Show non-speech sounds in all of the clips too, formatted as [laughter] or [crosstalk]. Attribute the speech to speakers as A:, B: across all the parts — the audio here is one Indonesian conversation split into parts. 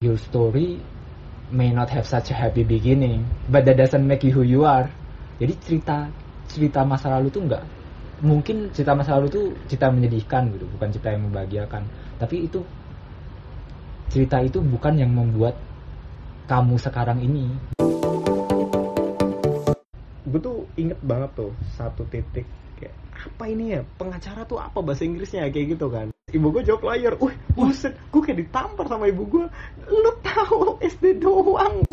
A: Your story may not have such a happy beginning, but that doesn't make you who you are. Jadi cerita cerita masa lalu tuh nggak mungkin cerita masa lalu tuh cerita menyedihkan gitu, bukan cerita yang membahagiakan. Tapi itu cerita itu bukan yang membuat kamu sekarang ini.
B: gue tuh inget banget tuh satu titik kayak apa ini ya? Pengacara tuh apa bahasa Inggrisnya? Kayak gitu kan. Ibu gue jawab lawyer wih buset gue kayak ditampar sama ibu gue lu tahu SD doang.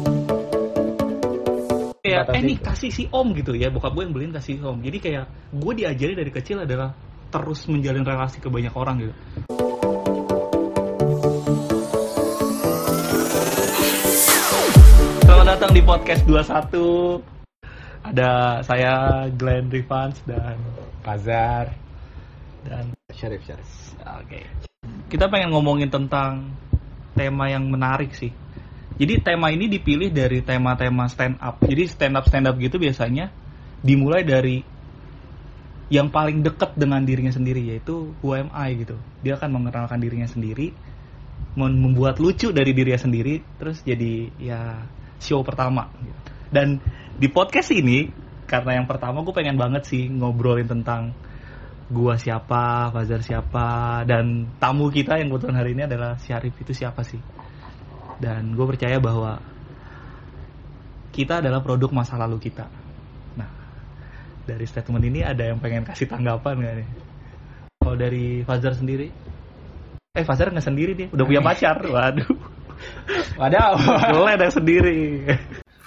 C: Kayak eh nih kasih si om gitu ya. Bokap gue yang beliin kasih si om. Jadi kayak gue diajari dari kecil adalah terus menjalin relasi ke banyak orang gitu. Selamat datang di podcast 21 Ada saya Glenn Rivans dan
A: Pazar.
C: dan
B: Syarif Syarif
C: Oke. Kita pengen ngomongin tentang tema yang menarik sih. Jadi tema ini dipilih dari tema-tema stand up. Jadi stand up stand up gitu biasanya dimulai dari yang paling dekat dengan dirinya sendiri yaitu who am I gitu. Dia akan mengenalkan dirinya sendiri, mem- membuat lucu dari dirinya sendiri, terus jadi ya show pertama. Dan di podcast ini karena yang pertama gue pengen banget sih ngobrolin tentang gua siapa, Fazar siapa, dan tamu kita yang kebetulan hari ini adalah Syarif itu siapa sih? Dan gue percaya bahwa kita adalah produk masa lalu kita. Nah, dari statement ini ada yang pengen kasih tanggapan nggak nih? Kalau dari Fazar sendiri? Eh, Fazar nggak sendiri dia, udah punya pacar. Waduh,
A: Wadaw.
C: boleh ada sendiri.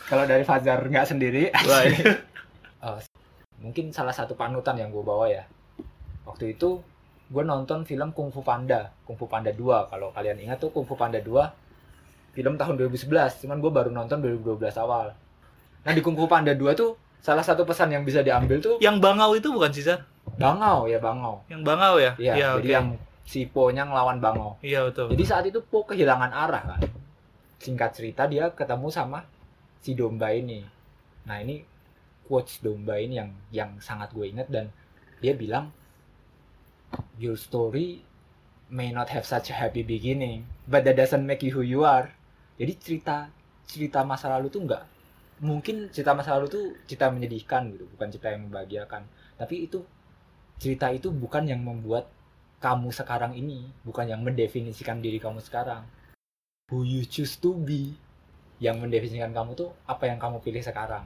A: Kalau dari Fajar nggak sendiri,
C: Wah, [laughs]
A: Oh, mungkin salah satu panutan yang gue bawa ya. Waktu itu gue nonton film Kung Fu Panda, Kung Fu Panda 2. Kalau kalian ingat tuh Kung Fu Panda 2 film tahun 2011, cuman gue baru nonton 2012 awal. Nah di Kung Fu Panda 2 tuh salah satu pesan yang bisa diambil tuh
C: yang bangau itu bukan sih,
A: bangau ya bangau.
C: Yang bangau ya?
A: Iya,
C: Iya,
A: jadi
C: oke.
A: yang si Po-nya ngelawan bangau.
C: Iya, betul.
A: Jadi saat itu Po kehilangan arah kan. Singkat cerita dia ketemu sama si domba ini. Nah ini quotes domba ini yang yang sangat gue ingat dan dia bilang your story may not have such a happy beginning, but that doesn't make you who you are. Jadi cerita cerita masa lalu tuh nggak mungkin cerita masa lalu tuh cerita menyedihkan gitu, bukan cerita yang membahagiakan. Tapi itu cerita itu bukan yang membuat kamu sekarang ini, bukan yang mendefinisikan diri kamu sekarang. Who you choose to be yang mendefinisikan kamu tuh apa yang kamu pilih sekarang.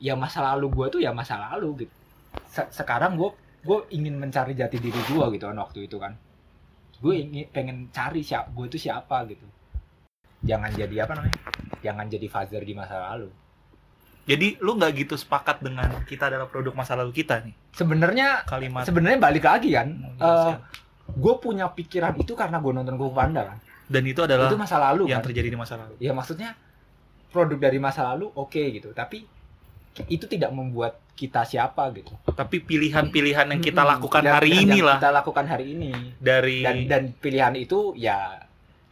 A: Ya masa lalu gue tuh ya masa lalu gitu. Se- sekarang gue gue ingin mencari jati diri gue gitu kan waktu itu kan. Gue ingin pengen cari siapa gue itu siapa gitu. Jangan jadi apa namanya? Jangan jadi Fazer di masa lalu.
C: Jadi lu nggak gitu sepakat dengan kita adalah produk masa lalu kita nih?
A: Sebenarnya
C: Kalimat
A: sebenarnya balik lagi kan.
C: Hmm,
A: Eh gue punya pikiran itu karena gue nonton Kung Fu Panda kan.
C: Dan itu adalah
A: itu masa lalu
C: yang
A: kan.
C: terjadi di masa lalu.
A: ya maksudnya produk dari masa lalu oke gitu. Tapi itu tidak membuat kita siapa gitu.
C: Tapi pilihan-pilihan yang kita lakukan
A: Pilihan-
C: hari ini lah.
A: kita lakukan hari ini.
C: Dari
A: dan dan pilihan itu ya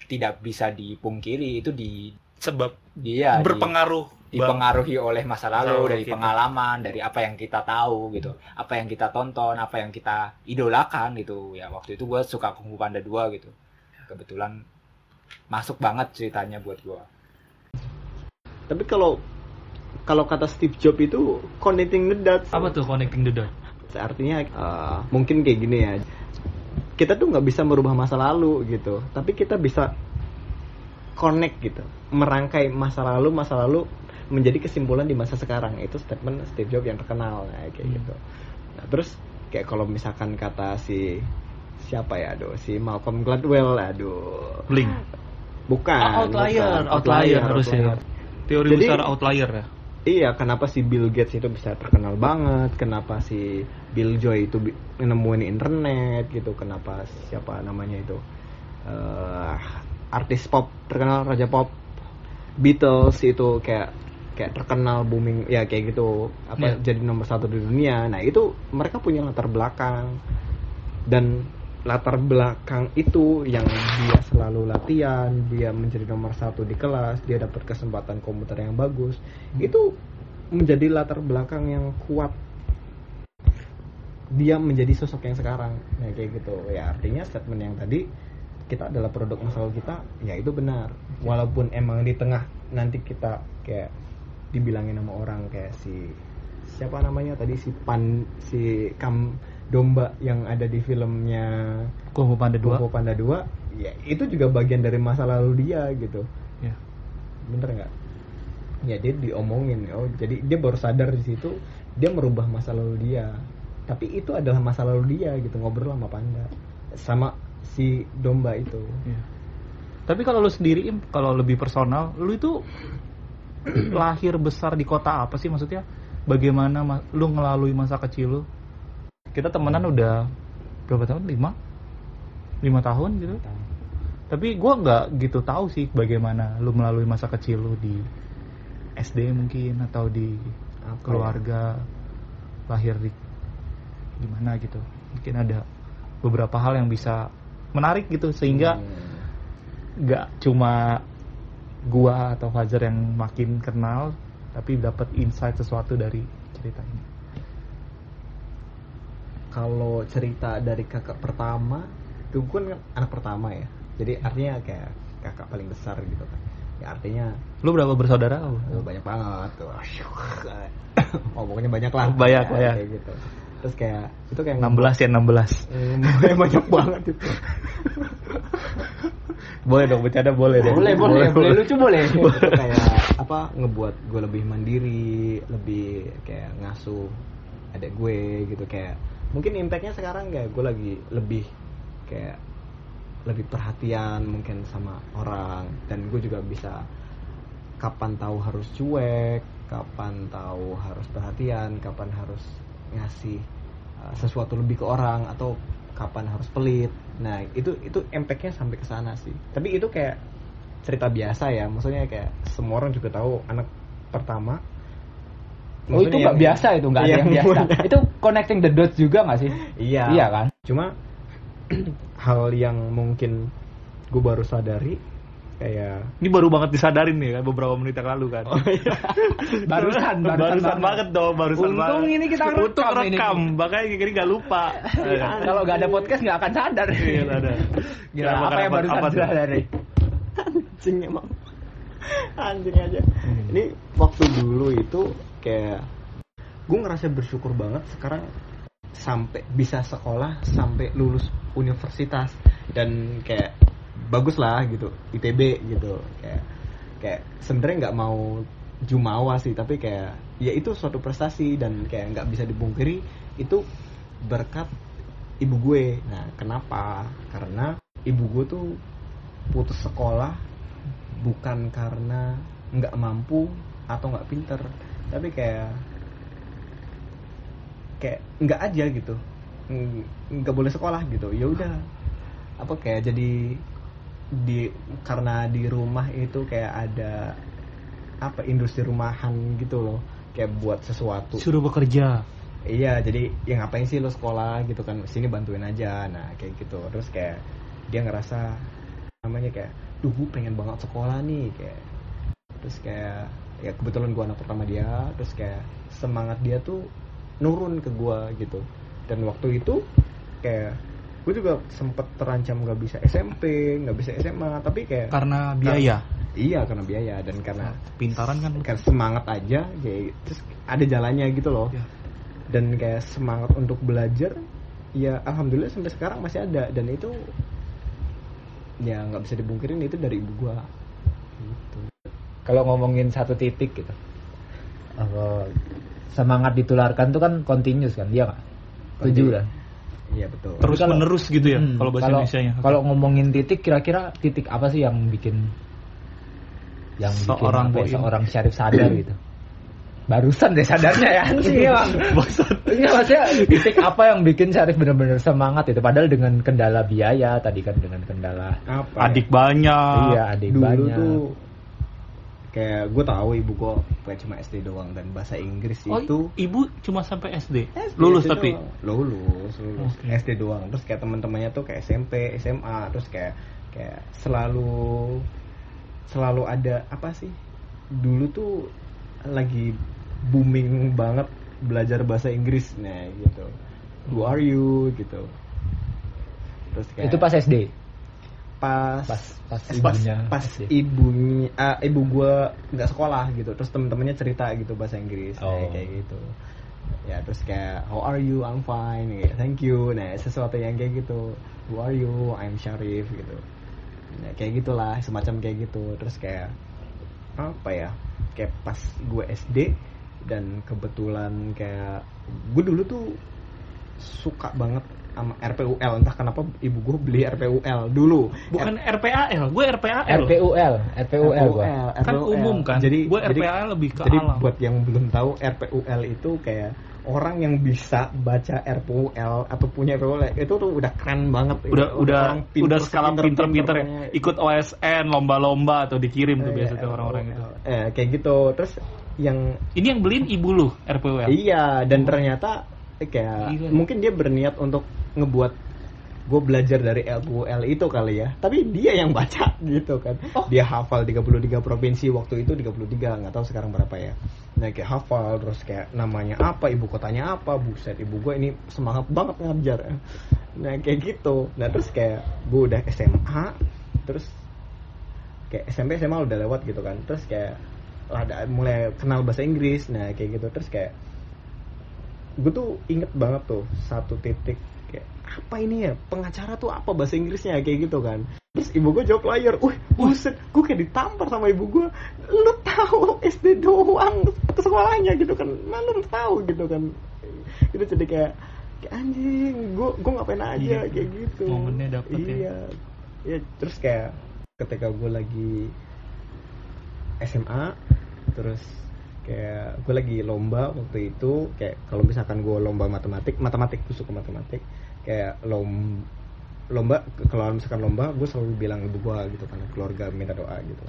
A: tidak bisa dipungkiri. Itu di
C: sebab
A: dia di-
C: berpengaruh
A: dipengaruhi oleh masa lalu
C: Lalu
A: dari
C: kita.
A: pengalaman dari apa yang kita tahu gitu. Apa yang kita tonton apa yang kita idolakan gitu. Ya waktu itu gue suka Kung Fu Panda 2 gitu. Kebetulan masuk banget ceritanya buat gue
B: tapi kalau kalau kata Steve Jobs itu connecting the dots.
C: Apa tuh connecting the dot?
B: artinya eh, mungkin kayak gini ya. Kita tuh nggak bisa merubah masa lalu gitu. Tapi kita bisa connect gitu. Merangkai masa lalu masa lalu menjadi kesimpulan di masa sekarang. Itu statement Steve Jobs yang terkenal ya, kayak
C: Hmm.
B: gitu. Nah terus kayak kalau misalkan kata si siapa ya aduh si Malcolm Gladwell aduh
C: Blink.
B: bukan
C: Ah, outlier,
B: bukan.
C: outlier harusnya.
B: outlier.
C: Teori
B: Jadi-
C: besar outlier ya.
B: Iya, kenapa si Bill Gates itu bisa terkenal banget? Kenapa si Bill Joy itu nemuin internet gitu? Kenapa siapa namanya itu eh artis pop terkenal raja pop Beatles itu kayak kayak terkenal booming ya kayak gitu apa
C: Iya.
B: jadi nomor satu di dunia. Nah itu mereka punya latar belakang dan latar belakang itu yang dia selalu latihan, dia menjadi nomor satu di kelas, dia dapat kesempatan komputer yang bagus, itu menjadi latar belakang yang kuat. Dia menjadi sosok yang sekarang, nah kayak gitu. Ya artinya statement yang tadi kita adalah produk masa lalu kita ya itu benar walaupun emang di tengah nanti kita kayak dibilangin sama orang kayak si siapa namanya tadi si pan si kam domba yang ada di filmnya
C: Kung Fu Panda 2
B: Kung Fu Panda 2 ya itu juga bagian dari masa lalu dia gitu
C: ya.
B: bener nggak ya dia diomongin oh jadi dia baru sadar di situ dia merubah masa lalu dia tapi itu adalah masa lalu dia gitu ngobrol sama panda sama si domba itu
C: Iya. Tapi kalau lu sendiri, kalau lebih personal, lu itu [clears throat] lahir besar di kota apa sih maksudnya? Bagaimana ma- lu ngelalui masa kecil lu? Kita temenan udah berapa tahun? Lima? Lima tahun gitu. Tapi gua nggak gitu tahu sih bagaimana lu melalui masa kecil lu di SD mungkin atau di
B: Apa ya?
C: keluarga lahir di gimana gitu. Mungkin ada beberapa hal yang bisa menarik gitu sehingga
B: Hmm.
C: nggak cuma gua atau Fajar yang makin kenal tapi dapat insight sesuatu dari cerita ini
B: kalau cerita dari kakak pertama itu gue kan anak pertama ya jadi artinya kayak kakak paling besar gitu kan ya artinya
C: lu berapa bersaudara Oh,
B: banyak banget tuh. [coughs] oh, pokoknya banyak lah.
C: Banyak,
B: Ya,
C: banyak.
B: Kayak gitu. Terus kayak itu kayak
C: 16 ya 16
B: Hmm, banyak banget itu. [laughs]
C: boleh dong bercanda boleh deh
A: boleh boleh boleh lucu boleh
B: itu [laughs] kayak apa ngebuat gue lebih mandiri, lebih kayak ngasuh adek gue gitu kayak mungkin impactnya sekarang kayak gue lagi lebih kayak lebih perhatian mungkin sama orang dan gue juga bisa kapan tahu harus cuek, kapan tahu harus perhatian, kapan harus ngasih uh, sesuatu lebih ke orang atau kapan harus pelit. Nah, itu itu impactnya sampai ke sana sih. Tapi itu kayak cerita biasa ya, maksudnya kayak semua orang juga tahu anak pertama.
A: Oh itu nggak biasa itu nggak ada
B: Iya,
A: yang [laughs] biasa. itu connecting the dots juga nggak sih?
B: Iya.
A: iya kan?
B: Cuma hal yang mungkin gue baru sadari kayak
C: ini baru banget disadarin nih kan beberapa menit yang lalu kan. [laughs]
A: Barusan barusan,
C: banget. dong barusan
A: Untung
C: banget.
A: ini kita
C: Untung
A: rekam ini.
C: rekam makanya gini nggak lupa.
A: Kalau nggak ada podcast nggak akan sadar.
C: Iya, ada. [laughs]
A: Gila,
C: Kenapa,
A: apa yang barusan
C: apa tuh?
A: sadari?
B: Anjing emang. Anjing aja. Ini waktu dulu itu kayak gue ngerasa bersyukur banget sekarang sampai bisa sekolah sampai lulus universitas dan kayak bagus lah gitu ITB gitu. Kayak kayak sebenarnya nggak mau jumawa sih tapi kayak ya itu suatu prestasi dan kayak nggak bisa dipungkiri itu berkat ibu gue. Nah kenapa? Karena ibu gue tuh putus sekolah bukan karena nggak mampu atau nggak pinter tapi kayak kayak nggak aja gitu Ng- nggak boleh sekolah gitu ya udah apa kayak jadi di karena di rumah itu kayak ada apa industri rumahan gitu loh kayak buat sesuatu
C: suruh bekerja
B: Iya, jadi ya ngapain sih lo sekolah gitu kan? Sini bantuin aja. Nah, kayak gitu. Terus kayak dia ngerasa namanya kayak, "Duh, gue pengen banget sekolah nih." Kayak terus kayak ya kebetulan gua anak pertama dia, terus kayak semangat dia tuh nurun ke gua gitu. Dan waktu itu kayak gue juga sempet terancam nggak bisa SMP, nggak bisa SMA, tapi kayak
C: karena biaya?
B: Iya karena biaya. Dan karena
C: pintaran kan?
B: kan semangat aja kayak terus ada jalannya gitu loh.
C: Ya.
B: dan kayak semangat untuk belajar ya alhamdulillah sampai sekarang masih ada. Dan itu ya nggak bisa dibungkirin itu dari ibu gua. Gitu
A: kalau ngomongin satu titik gitu. Eh, semangat ditularkan tuh kan continuous kan? Dia nggak? Setuju kan?
B: Iya betul.
C: Terus
A: kalau-
C: menerus gitu ya
A: Hmm,
C: kalau bahasa Indonesia nya
A: kalau ngomongin titik kira-kira titik apa sih yang bikin yang bikin
C: Seorang
A: apa ya, seorang syarif sadar gitu. Barusan deh sadarnya ya anjing [laughs]
C: Bosan.
A: Iya maksudnya titik apa yang bikin Syarif benar-benar semangat itu? Padahal dengan kendala biaya tadi kan dengan kendala
B: apa?
C: Adik banyak.
A: Iya adik
B: dulu
A: banyak.
B: tuh kayak gue tahu ibu gua kayak cuma SD doang dan bahasa Inggris
C: oh,
B: itu
C: ibu cuma sampai SD,
B: SD
C: lulus
B: doang.
C: tapi?
B: lulus lulus.
C: Oke.
B: SD doang. Terus kayak teman-temannya tuh kayak SMP SMA terus kayak kayak selalu selalu ada apa sih? Dulu tuh lagi booming banget belajar bahasa Inggris. Nah gitu. Who are you? Gitu. Terus kayak
A: itu pas SD
B: pas
A: pas pas
B: pas
A: ibunya.
B: pas
A: SD.
B: ibunya ah, ibu gua nggak sekolah gitu. Terus temen-temennya cerita gitu bahasa Inggris
A: Oh.
B: kayak, kayak gitu. Ya terus kayak how are you? I'm fine. Kayak, thank you. Nah sesuatu yang kayak gitu. Who are you? I'm Sharif gitu. Nah, kayak gitulah semacam kayak gitu. Terus kayak apa ya kayak pas gue SD dan kebetulan kayak gue dulu tuh suka banget sama RPUL entah kenapa ibu gue beli RPUL dulu
C: Bukan RPAL, gue RPAL.
A: RPUL RPUL gua
C: Kan umum kan.
B: Jadi
C: gue
B: jadi,
C: RPAL lebih ke
B: jadi
C: alam.
B: buat yang belum tahu RPUL itu kayak orang yang bisa baca RPUL atau punya RPUL itu tuh udah keren banget.
C: udah udah
B: orang pinter,
C: udah skala pinter-pinter ya. ikut OSN lomba-lomba atau dikirim tuh
B: Eh,
C: biasa tuh
B: RPUL.
C: orang-orang itu
B: Eh, kayak gitu. Terus yang
C: ini yang beliin ibu lu RPWL
B: Iya, dan ternyata eh, kayak
C: Gila.
B: mungkin dia berniat untuk ngebuat gue belajar dari LQL itu kali ya. Tapi dia yang baca [laughs] gitu kan.
C: Oh.
B: Dia hafal 33 provinsi waktu itu 33, nggak tahu sekarang berapa ya. Nah, kayak hafal terus kayak namanya apa, ibu kotanya apa, buset ibu gue ini semangat banget ngajar. Nah, kayak gitu. Nah, terus kayak gue udah SMA, terus kayak SMP SMA udah lewat gitu kan. Terus kayak ada mulai kenal bahasa Inggris. Nah, kayak gitu. Terus kayak gue tuh inget banget tuh satu titik kayak apa ini ya? Pengacara tuh apa bahasa Inggrisnya? Kayak gitu kan. Terus ibu gue jawab lawyer wih buset gue kayak ditampar sama ibu gue lu tahu SD doang ke sekolahnya? Gitu kan. Mana lu tahu gitu kan. Itu jadi kayak, kayak anjing gue gue ngapain aja?
C: Iya,
B: kayak gitu.
C: momennya dapet ya.
B: iya. Ya terus kayak ketika gue lagi SMA terus kayak gue lagi lomba waktu itu kayak kalau misalkan gue lomba matematik matematik gue suka matematik kayak lom lomba kalau misalkan lomba gue selalu bilang ibu gue gitu kan keluarga minta doa gitu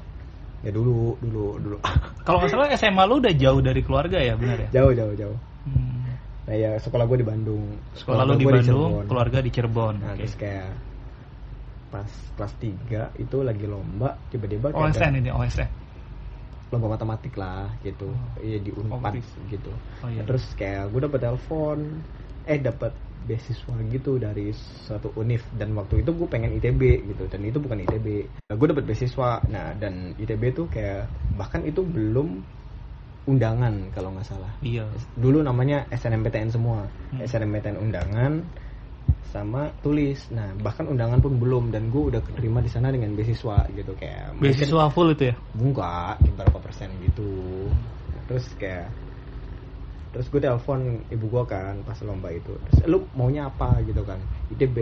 B: ya dulu dulu dulu [laughs]
C: kalau nggak salah SMA lu udah jauh dari keluarga ya benar ya
B: jauh jauh jauh
C: Hmm.
B: nah ya sekolah gue di Bandung
C: sekolah lu di Bandung
B: Cirebon.
C: keluarga di Cirebon
B: nah
C: Oke.
B: terus kayak pas kelas 3 itu lagi lomba tiba-tiba kayak ada-
C: OSN ini OSN
B: lomba matematik lah gitu. Iya di unpad
C: Kompetisi.
B: gitu.
C: Oh iya.
B: Nah, terus kayak gue dapet telepon eh dapat beasiswa gitu dari suatu univ. Dan waktu itu gue pengen ITB gitu. Dan itu bukan ITB nah, gue dapet beasiswa. Nah dan ITB tuh kayak bahkan itu belum undangan kalau nggak salah.
C: Iya.
B: Dulu namanya SNMPTN semua.
C: Hmm.
B: SNMPTN undangan sama tulis. Nah bahkan undangan pun belum dan gue udah keterima di sana dengan beasiswa gitu kayak mungkin-
C: beasiswa full itu ya?
B: Enggak berapa persen gitu. Terus kayak terus gue telepon ibu gue kan pas lomba itu. Terus lu maunya apa? gitu kan ITB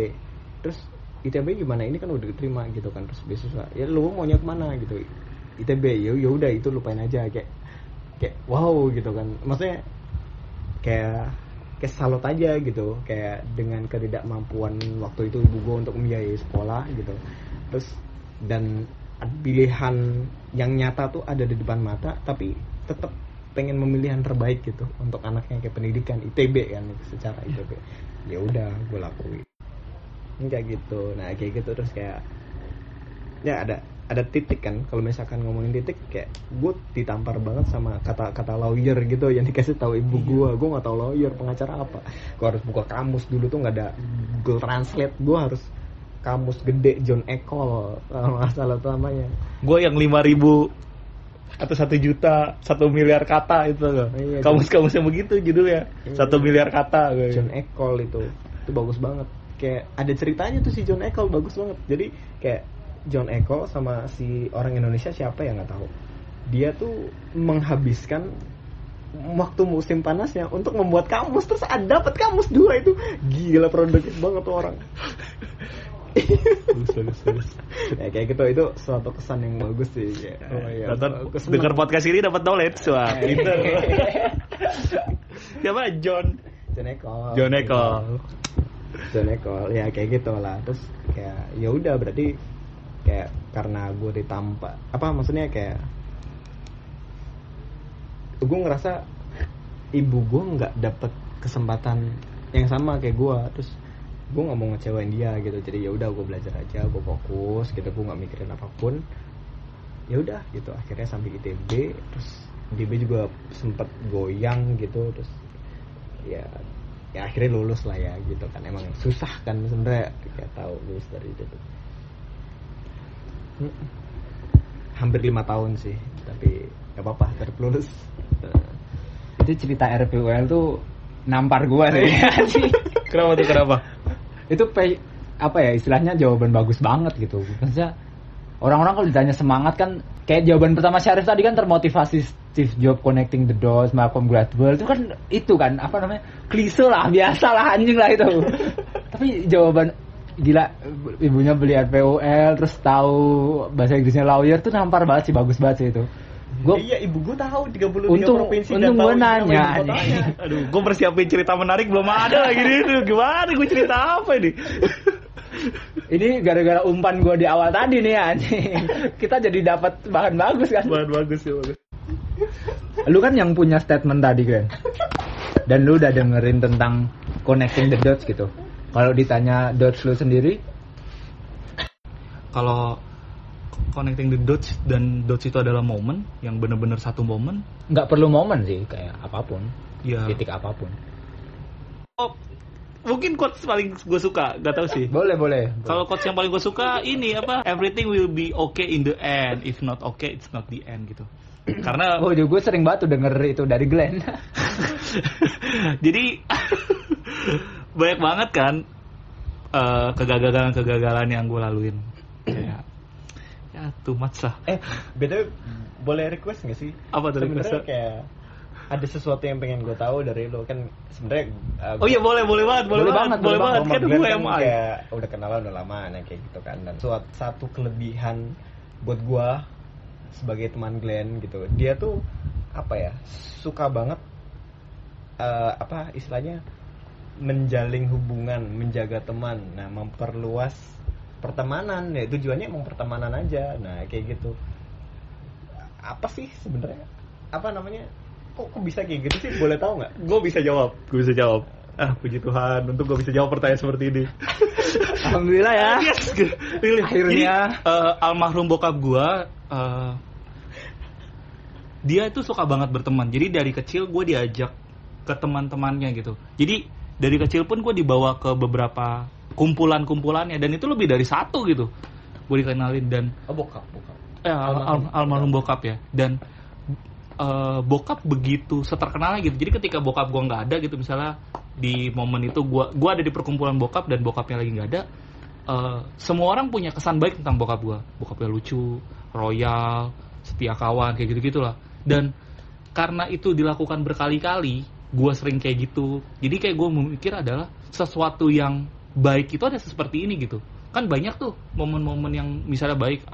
B: terus ITB gimana? Ini kan udah diterima gitu kan terus beasiswa. Ya lu maunya ke mana? gitu. ITB ya ya udah itu lupain aja. Kayak kayak wow gitu kan. Maksudnya kayak kayak salut aja gitu. Kayak dengan ketidakmampuan waktu itu ibu gue untuk membiayai sekolah gitu. Terus dan pilihan yang nyata tuh ada di depan mata tapi tetap pengen memilih yang terbaik gitu untuk anaknya kayak pendidikan ITB kan secara ITB ya udah gue lakuin. Kayak gitu. Nah kayak gitu terus kayak ya ada ada titik kan kalau misalkan ngomongin titik kayak gue ditampar banget sama kata-kata lawyer gitu yang dikasih tahu ibu
C: Iya.
B: gue gue nggak tahu lawyer pengacara apa. Gue harus buka kamus dulu tuh nggak ada Google Translate. Gue harus kamus gede John Ecole masalah utamanya
C: gue yang lima ribu atau satu juta satu miliar kata itu loh.
B: Iya,
C: kamus kamusnya begitu judulnya.
B: Iya.
C: satu miliar kata gue
B: John Ecole itu. Itu bagus banget. Kayak ada ceritanya tuh si John Ecole bagus banget. Jadi kayak John Ecole sama si orang Indonesia siapa ya nggak tahu. Dia tuh menghabiskan waktu musim panasnya untuk membuat kamus terus ada dapat kamus dua itu. Gila produktif banget tuh orang.
C: Bagus bagus bagus
B: ya, kayak gitu itu suatu kesan yang bagus sih kayak, oh, iya, seneng.
C: dengar podcast ini dapat knowledge wah pinter. [laughs] Siapa? John.
B: John Ecole
C: John Ecole
B: John Ecole ya kayak gitu lah. Terus kayak ya udah berarti kayak karena gue ditampak apa maksudnya kayak gue ngerasa ibu gue nggak dapet kesempatan yang sama kayak gue terus gue nggak mau ngecewain dia gitu. Jadi ya udah gue belajar aja gue fokus gitu. Gue nggak mikirin apa pun. Ya udah gitu. Akhirnya sampai ITB terus ITB juga sempet goyang gitu. Terus ya ya akhirnya lulus lah ya gitu kan. Emang susah kan sebenarnya. Kayak tahu lulus dari itu hampir lima tahun sih tapi gak apa-apa tetap lulus.
A: Itu cerita RPUL tuh nampar gua sih. [laughs]
C: Kenapa tuh kenapa?
A: itu pe- apa ya istilahnya jawaban bagus banget gitu. Maksudnya orang-orang kalau ditanya semangat kan kayak jawaban pertama Syarif tadi kan termotivasi Steve Jobs connecting the dots Malcolm Gladwell. Itu kan itu kan apa namanya klise lah biasa lah anjing lah itu. [laughs] Tapi jawaban gila ibunya beli RPUL terus tahu bahasa Inggrisnya lawyer tuh nampar banget sih bagus banget sih itu gue
B: iya ibu gue tahu 33
A: Untung-
B: provinsi
A: untung
B: tahu
A: gua
B: ibu
A: nanya. [laughs]
C: Aduh, gue persiapin cerita menarik belum ada lagi nih. Gimana gue cerita apa ini? [laughs]
A: ini gara-gara umpan gue di awal tadi nih anjing [laughs] kita jadi dapat bahan bagus kan
C: Bahan bagus ya bagus.
A: lu kan yang punya statement tadi kan dan lu udah dengerin tentang connecting the dots gitu kalau ditanya dots lu sendiri
C: Kalau connecting the dots dan dots itu adalah momen yang benar-benar satu momen,
A: nggak perlu momen sih kayak apa pun
C: ya.
A: titik apa pun
C: Oh, mungkin quotes paling gue suka, gak tau sih.
A: boleh boleh
C: Kalau quotes yang paling gue suka ini apa? Everything will be okay in the end. If not okay, it's not the end gitu. [clears throat] Karena
A: oh gue sering banget tuh denger itu dari Glenn [laughs]
C: jadi banyak banget kan eh, kegagalan-kegagalan yang gue laluin. Kayak ya too much lah.
B: eh beda boleh request nggak sih
C: Apa tuh requestnya?
B: kayak ada sesuatu yang pengen gue tahu dari lo kan sebenarnya uh,
C: Oh iya boleh boleh banget boleh,
A: Boleh
C: banget
A: banget,
C: boleh banget
B: Sama
C: kan gue
B: kan
C: MI.
B: kayak udah kenalan udah lama nah kayak gitu kan dan suatu satu kelebihan buat gua sebagai teman Glenn gitu dia tuh apa ya suka banget eh, apa istilahnya menjalin hubungan menjaga teman nah memperluas pertemanan ya tujuannya emang pertemanan aja nah kayak gitu apa sih sebenarnya apa namanya kok, kok bisa kayak gitu sih boleh tahu nggak
C: Gue bisa jawab, gue bisa jawab. Ah puji Tuhan, untuk gue bisa jawab pertanyaan seperti ini. [laughs]
A: alhamdulillah ya
C: Yes, really.
A: Akhirnya.
C: Jadi, eh, almarhum bokap gua eh, dia itu suka banget berteman. Jadi dari kecil gue diajak ke teman-temannya gitu. Jadi dari kecil pun gue dibawa ke beberapa kumpulan-kumpulannya dan itu lebih dari satu gitu. Gue dikenalin dan
B: oh bokap bokap
C: eh, al-
B: Almarhum.
C: al- almarhum bokap ya dan eh, bokap begitu seterkenalnya gitu. Jadi ketika bokap gua nggak ada gitu misalnya di momen itu gua gua ada di perkumpulan bokap dan bokapnya lagi nggak ada eh, semua orang punya kesan baik tentang bokap gua. Bokapnya lucu, royal, setia kawan kayak gitu gitulah. Dan karena itu dilakukan berkali-kali, gua sering kayak gitu. Jadi kayak gua memikir adalah sesuatu yang baik itu ada seperti ini gitu. Kan banyak tuh momen-momen yang misalnya baik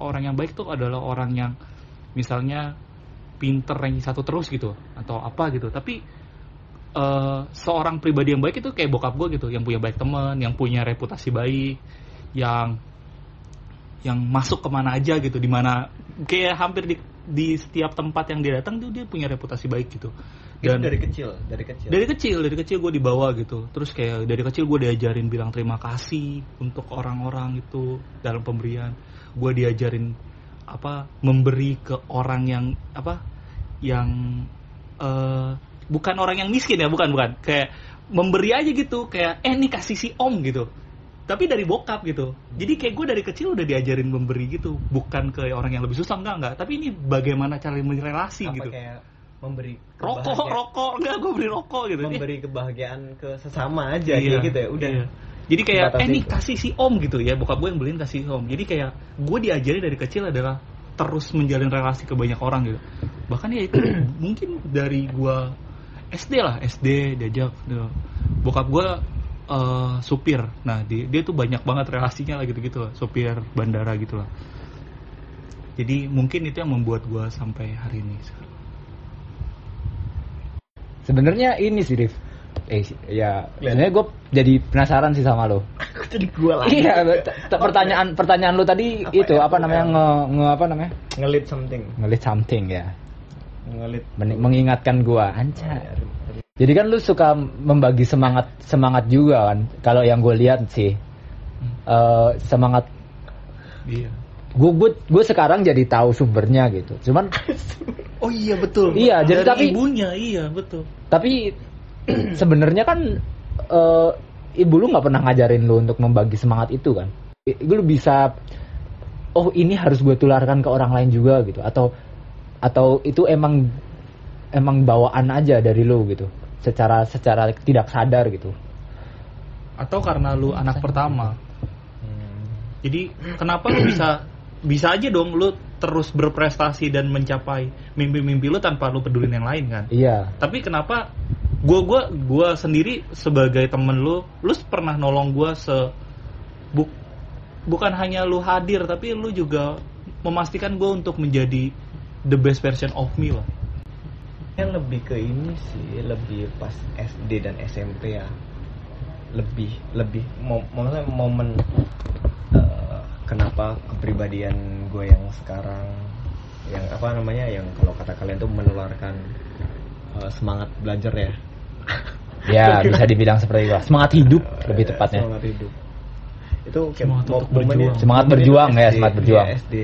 C: orang yang baik tuh adalah orang yang misalnya pinter ranking satu terus gitu atau apa gitu. Tapi eh, seorang pribadi yang baik itu kayak bokap gue gitu, yang punya baik teman, yang punya reputasi baik, yang yang masuk ke mana aja gitu, di mana kayak hampir di di setiap tempat yang dia datang tuh dia punya reputasi baik gitu.
B: Itu dari kecil dari kecil
C: Dari kecil, dari kecil gue dibawa gitu. Terus kayak dari kecil gue diajarin bilang terima kasih untuk orang-orang itu dalam pemberian. Gue diajarin apa memberi ke orang yang apa yang eh, bukan orang yang miskin ya, bukan bukan. Kayak memberi aja gitu, kayak eh nih kasih si om gitu. Tapi dari bokap gitu. Jadi kayak gue dari kecil udah diajarin memberi gitu, bukan ke orang yang lebih susah enggak enggak. Tapi ini bagaimana cara relasi
B: apa
C: gitu.
B: kayak memberi
C: Rokok, rokok, enggak gue beri rokok gitu.
B: Memberi kebahagiaan ke sesama aja
C: Iya,
B: gitu ya udah
C: iya. Jadi kayak eh nih kasih si om gitu ya, bokap gue yang beliin kasih si om. Jadi kayak gue diajari dari kecil adalah terus menjalin relasi ke banyak orang gitu. Bahkan ya itu [clears throat] mungkin dari gue SD lah, SD diajak gitu. bokap gue eh, supir. Nah, dia, dia tuh banyak banget relasinya lah gitu-gitu, lah. supir bandara gitu lah. Jadi mungkin itu yang membuat gue sampai hari ini.
A: Sebenarnya ini sih Rif eh ya sebenarnya gue jadi penasaran sih sama lo.
B: Jadi gua lagi.
A: Iya pertanyaan pertanyaan lo tadi
B: Apa
A: itu
B: ya,
A: apa namanya nge, nge apa namanya?
B: Ngelit something.
A: Ngelit something ya.
B: Ngelit.
A: Men- mengingatkan gua
B: Oh,
A: anca
B: ya, ri-
A: jadi kan lu suka membagi semangat semangat juga kan? Kalau yang gue lihat sih eh, semangat
C: Iya.
A: Gue gue gue sekarang jadi tahu sumbernya gitu. Cuman [laughs]
C: Oh iya betul.
A: Iya, jadi
C: Dari
A: tapi-
C: ibunya iya betul.
A: tapi [clears throat] sebenarnya kan eh, ibu lu nggak pernah ngajarin lu untuk membagi semangat itu kan? I- lu bisa oh ini harus gue tularkan ke orang lain juga gitu. Atau atau itu emang emang bawaan aja dari lo gitu. Secara secara tidak sadar gitu.
C: Atau karena lu anak pertama.
B: Hmm.
C: jadi kenapa lu bisa bisa aja dong lu terus berprestasi dan mencapai mimpi-mimpi lu tanpa lu pedulin yang lain kan?
A: Iya.
C: Tapi kenapa gua gua gua sendiri sebagai temen lu lu pernah nolong gua se buk- bukan hanya lu hadir tapi lu juga memastikan gua untuk menjadi the best version of me lah.
B: Ya lebih ke ini sih, lebih pas SD dan SMP ya. Lebih lebih mom maksudnya momen kenapa kepribadian gue yang sekarang yang apa namanya yang kalau kata kalian tuh menularkan eh, semangat belajar ya.
A: ya [laughs] bisa dibilang seperti itu semangat hidup lebih
B: Eh,
A: tepatnya
B: Semangat hidup. Itu kayak
C: Semangat
B: momennya-
C: berjuang.
A: Semangat berjuang ya,
B: SD,
A: semangat berjuang.
B: iya, SD,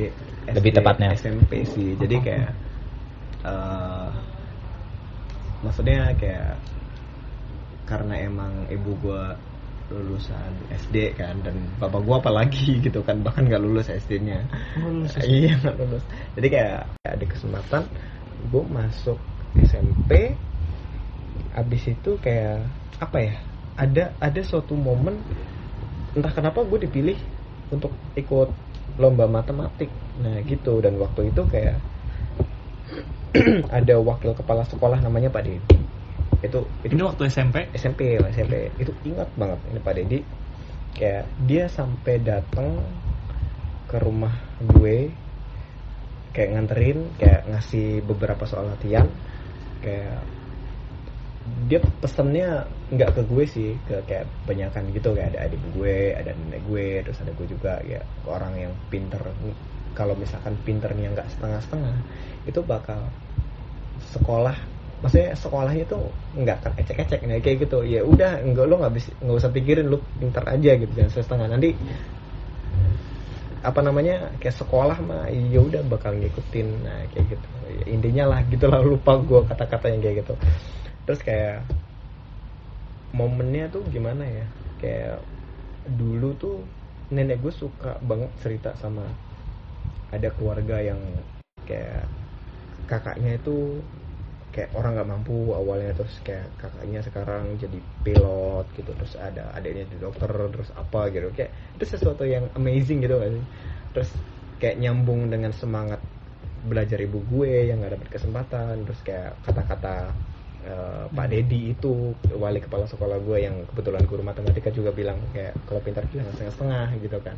A: Lebih
B: SD,
A: tepatnya.
B: SMP sih. Jadi kayak eh, maksudnya kayak karena emang ibu gua lulusan SD kan dan bapak gua apalagi [laughs] gitu kan bahkan nggak lulus SD-nya iya nggak lulus. Jadi kayak ada kesempatan gue masuk SMP abis itu kayak apa ya ada ada suatu momen entah kenapa gue dipilih untuk ikut lomba matematik. Nah gitu. Dan waktu itu kayak [clears throat] ada wakil kepala sekolah namanya Pak Dedi itu itu
C: ini waktu SMP
B: SMP lah, SMP itu ingat banget ini Pak Dedi kayak dia sampai datang ke rumah gue kayak nganterin kayak ngasih beberapa soal latihan. Kayak dia pesennya nggak ke gue sih ke kayak banyakan gitu. Kayak ada adik gue ada nenek gue terus ada gue juga ya ke orang yang pinter. Kalau misalkan pinternya nggak setengah-setengah itu bakal sekolah maksudnya sekolahnya tuh nggak akan ecek-ecek nah kayak gitu. Ya udah enggak lo nggak bisa nggak usah pikirin lu pintar aja gitu jangan setengah. Nanti apa namanya kayak sekolah mah ya udah bakal ngikutin nah kayak gitu. Ya, intinya lah gitu lah lupa gue kata-kata yang kayak gitu. Terus kayak momennya tuh gimana ya? Kayak dulu tuh nenek gue suka banget cerita sama ada keluarga yang kayak kakaknya itu kayak orang nggak mampu awalnya terus kayak kakaknya sekarang jadi pilot gitu terus ada adiknya jadi dokter terus apa gitu. Kayak itu sesuatu yang amazing gitu kan terus kayak nyambung dengan semangat belajar ibu gue yang nggak dapet kesempatan terus kayak kata-kata eh, Pak Dedi itu wali kepala sekolah gue yang kebetulan guru matematika juga bilang kayak kalau pintar jangan setengah-setengah gitu kan.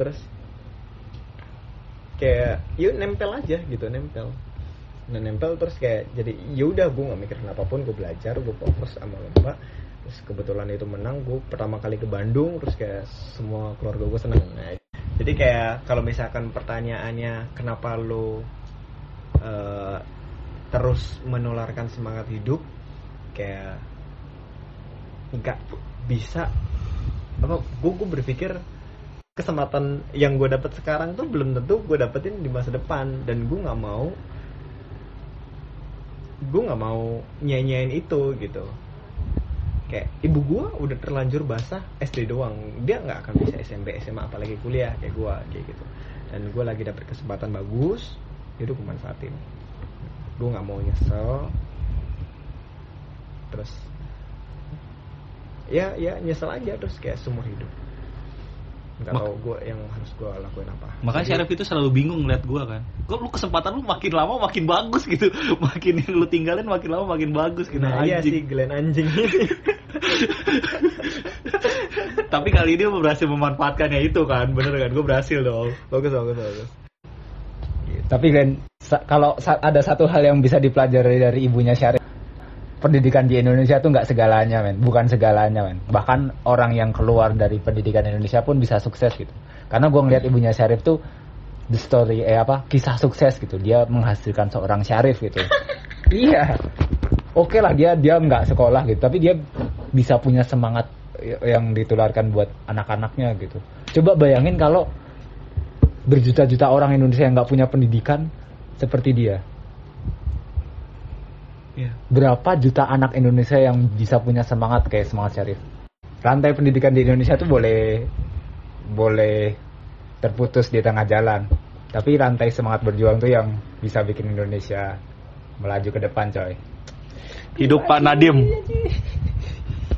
B: Terus kayak yuk nempel aja gitu nempel nah nempel terus kayak jadi ya udah gue nggak mikirin apa pun gue belajar gue fokus sama lomba. Terus kebetulan itu menang gue pertama kali ke Bandung terus kayak semua keluarga gue seneng. Nah, jadi kayak kalau misalkan pertanyaannya kenapa lo eh, terus menularkan semangat hidup kayak nggak bisa. Apa gue gue berpikir kesempatan yang gue dapat sekarang tuh belum tentu gue dapetin di masa depan. Dan gue nggak mau gue nggak mau nyanyain itu gitu. Kayak ibu gue udah terlanjur basah SD doang. Dia nggak akan bisa SMP SMA apalagi kuliah kayak gue kayak gitu. Dan gue lagi dapet kesempatan bagus itu gue manfaatin gue nggak mau nyesel. Terus ya ya nyesel aja terus kayak seumur hidup nggak
C: Mak-
B: tahu gue yang harus gue lakuin apa
C: Makanya
B: Jadi-
C: Syarif itu selalu bingung ngeliat gua kan. Kok lu kesempatan lu makin lama makin bagus gitu. [laughs] Makin yang lu tinggalin makin lama makin bagus gitu.
B: nah iya sih Glenn anjing [laughs]
C: Tapi kali ini gua berhasil memanfaatkannya itu kan. Bener kan? Gue berhasil dong.
B: bagus bagus bagus.
A: Tapi Glenn, sa- kalau sa- ada satu hal yang bisa dipelajari dari ibunya Syarif, pendidikan di Indonesia tuh nggak segalanya, men. Bukan segalanya, men. Bahkan orang yang keluar dari pendidikan Indonesia pun bisa sukses gitu. Karena gue ngeliat ibunya Syarif tuh the story, eh apa, kisah sukses gitu. Dia menghasilkan seorang Syarif gitu. [laughs] iya. Oke lah dia dia nggak sekolah gitu, tapi dia bisa punya semangat yang ditularkan buat anak-anaknya gitu. Coba bayangin kalau berjuta-juta orang Indonesia yang nggak punya pendidikan seperti dia.
C: Iya.
A: Berapa juta anak Indonesia yang bisa punya semangat kayak semangat Syarif? Rantai pendidikan di Indonesia tuh boleh boleh terputus di tengah jalan. Tapi rantai semangat berjuang tuh yang bisa bikin Indonesia melaju ke depan, coy.
C: Hidup Pak Nadim.